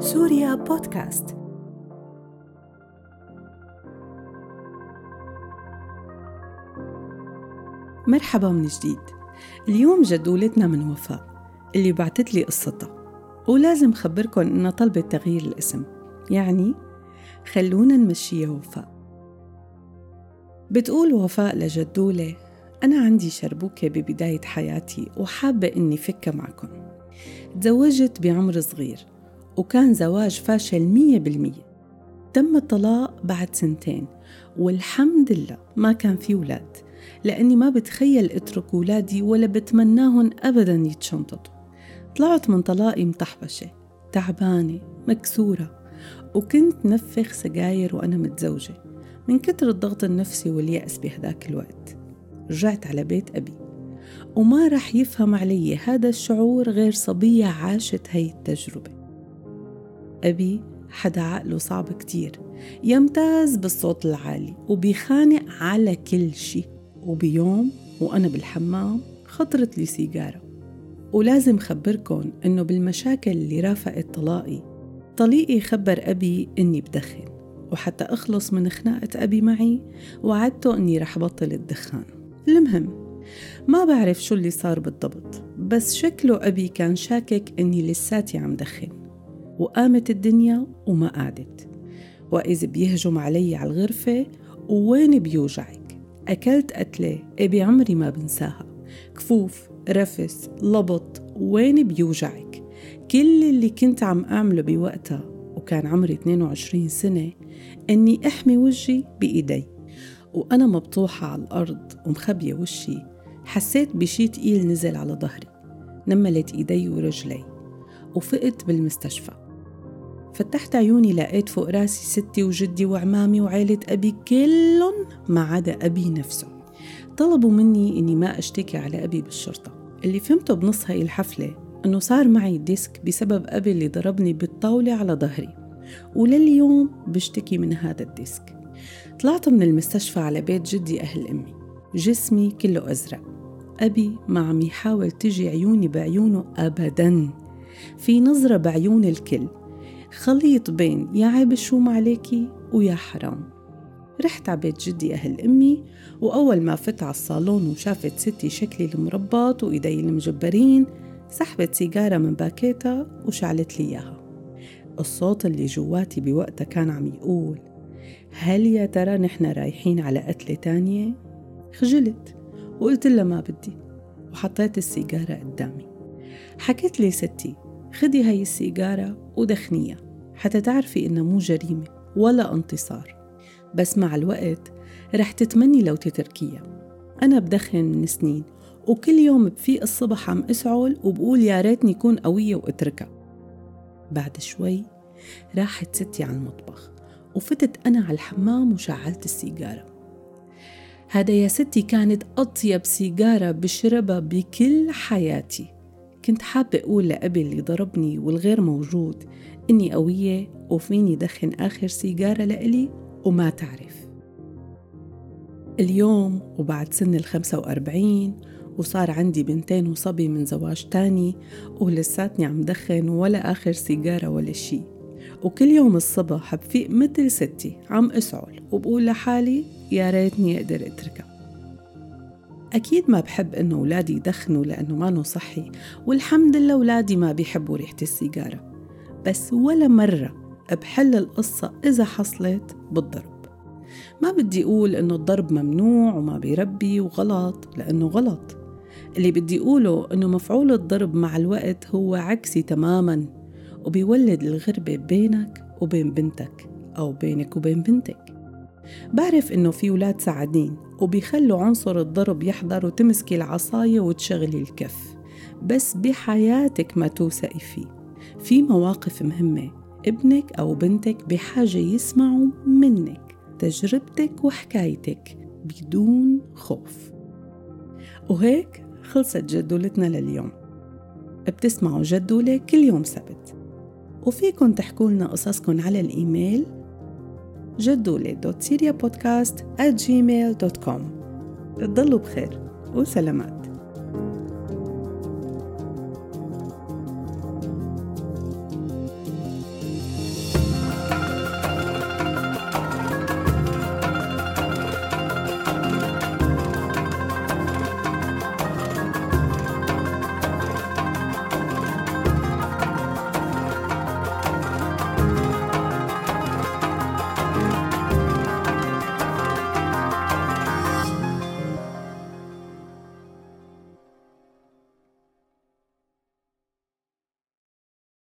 سوريا بودكاست. مرحبا من جديد. اليوم جدولتنا من وفاء اللي بعتت لي قصتها ولازم خبركن إنها طلبت تغيير الاسم. يعني خلونا نمشيها وفاء. بتقول وفاء لجدولة أنا عندي شربوكة ببداية حياتي وحابة إني فكها معكم تزوجت بعمر صغير. وكان زواج فاشل مية بالمية. تم الطلاق بعد سنتين والحمد لله ما كان في ولاد لأني ما بتخيل اترك ولادي ولا بتمناهم أبدا يتشنططوا. طلعت من طلاقي مطحبشة تعبانة مكسورة وكنت نفخ سجاير وأنا متزوجة من كتر الضغط النفسي واليأس بهداك الوقت. رجعت على بيت أبي وما رح يفهم علي هذا الشعور غير صبية عاشت هي التجربة. أبي حدا عقله صعب كتير. يمتاز بالصوت العالي وبيخانق على كل شي وبيوم وأنا بالحمام خطرت لي سيجارة. ولازم خبركن إنه بالمشاكل اللي رافقت طلاقي طليقي خبر أبي إني بدخن. وحتى أخلص من خناقة أبي معي وعدته إني رح بطل الدخان. المهم ما بعرف شو اللي صار بالضبط بس شكله أبي كان شاكك إني لساتي عم دخن. وقامت الدنيا وما قعدت. وإذا بيهجم علي على الغرفة ووين بيوجعك؟ أكلت قتلة؟ أبي عمري ما بنساها. كفوف رفس لبط وين بيوجعك؟ كل اللي كنت عم أعمله بوقتها وكان عمري 22 سنة إني أحمي وجهي بإيدي. وأنا مبطوحة على الأرض ومخبية وشي. حسيت بشي تقيل نزل على ظهري. نملت إيدي ورجلي. وفقت بالمستشفى. فتحت عيوني لقيت فوق راسي ستي وجدي وعمامي وعيلة أبي كلهم ما عدا أبي نفسه. طلبوا مني إني ما أشتكي على أبي بالشرطة. اللي فهمته بنص هاي الحفلة إنه صار معي ديسك بسبب أبي اللي ضربني بالطاولة على ظهري ولليوم بشتكي من هذا الديسك. طلعت من المستشفى على بيت جدي أهل أمي. جسمي كله أزرق. أبي ما عم يحاول تجي عيوني بعيونه أبدا. في نظرة بعيون الكل. خليط بين يا عيب الشوم عليكي ويا حرام. رحت على بيت جدي أهل أمي وأول ما فت على الصالون وشافت ستي شكلي المربط وإيدي المجبرين سحبت سيجارة من باكيتها وشعلت لي إياها. الصوت اللي جواتي بوقتها كان عم يقول هل يا ترى نحن رايحين على قتلة تانية؟ خجلت وقلت لها ما بدي وحطيت السيجارة قدامي. حكت لي ستي خدي هاي السيجارة ودخنيها حتى تعرفي إنها مو جريمة ولا انتصار. بس مع الوقت رح تتمني لو تتركيها أنا بدخن من سنين وكل يوم بفيق الصبح عم أسعل وبقول يا ريتني كون قوية وأتركها. بعد شوي راحت ستي على المطبخ وفتت أنا على الحمام وشعلت السيجارة. هذا يا ستي كانت أطيب سيجارة بشربها بكل حياتي. كنت حابة أقول لأبي اللي ضربني والغير موجود إني قوية وفيني دخن آخر سيجارة لإلي وما تعرف. اليوم وبعد سن الخمسة وأربعين وصار عندي بنتين وصبي من زواج تاني ولساتني عم دخن ولا آخر سيجارة ولا شي. وكل يوم الصبح بفيق مثل ستي عم أسعل وبقول لحالي يا ريتني أقدر أتركها. أكيد ما بحب إنه أولادي يدخنوا لأنه ما صحي والحمد لله أولادي ما بيحبوا ريحة السيجارة. بس ولا مرة بحل القصة إذا حصلت بالضرب. ما بدي أقول إنه الضرب ممنوع وما بيربي وغلط لأنه غلط. اللي بدي أقوله إنه مفعول الضرب مع الوقت هو عكسي تماماً وبيولد الغربة بينك وبين بنتك أو بينك وبين بنتك. بعرف إنه في ولاد سعدين وبيخلوا عنصر الضرب يحضر وتمسكي العصاية وتشغلي الكف. بس بحياتك ما توثقي فيه. في مواقف مهمة ابنك أو بنتك بحاجة يسمعوا منك تجربتك وحكايتك بدون خوف. وهيك خلصت جدولتنا لليوم. بتسمعوا جدولة كل يوم سبت. وفيكن تحكوا لنا قصصكن على الإيميل جدولة.سيريا بودكاست at gmail.com تضلوا بخير وسلامات.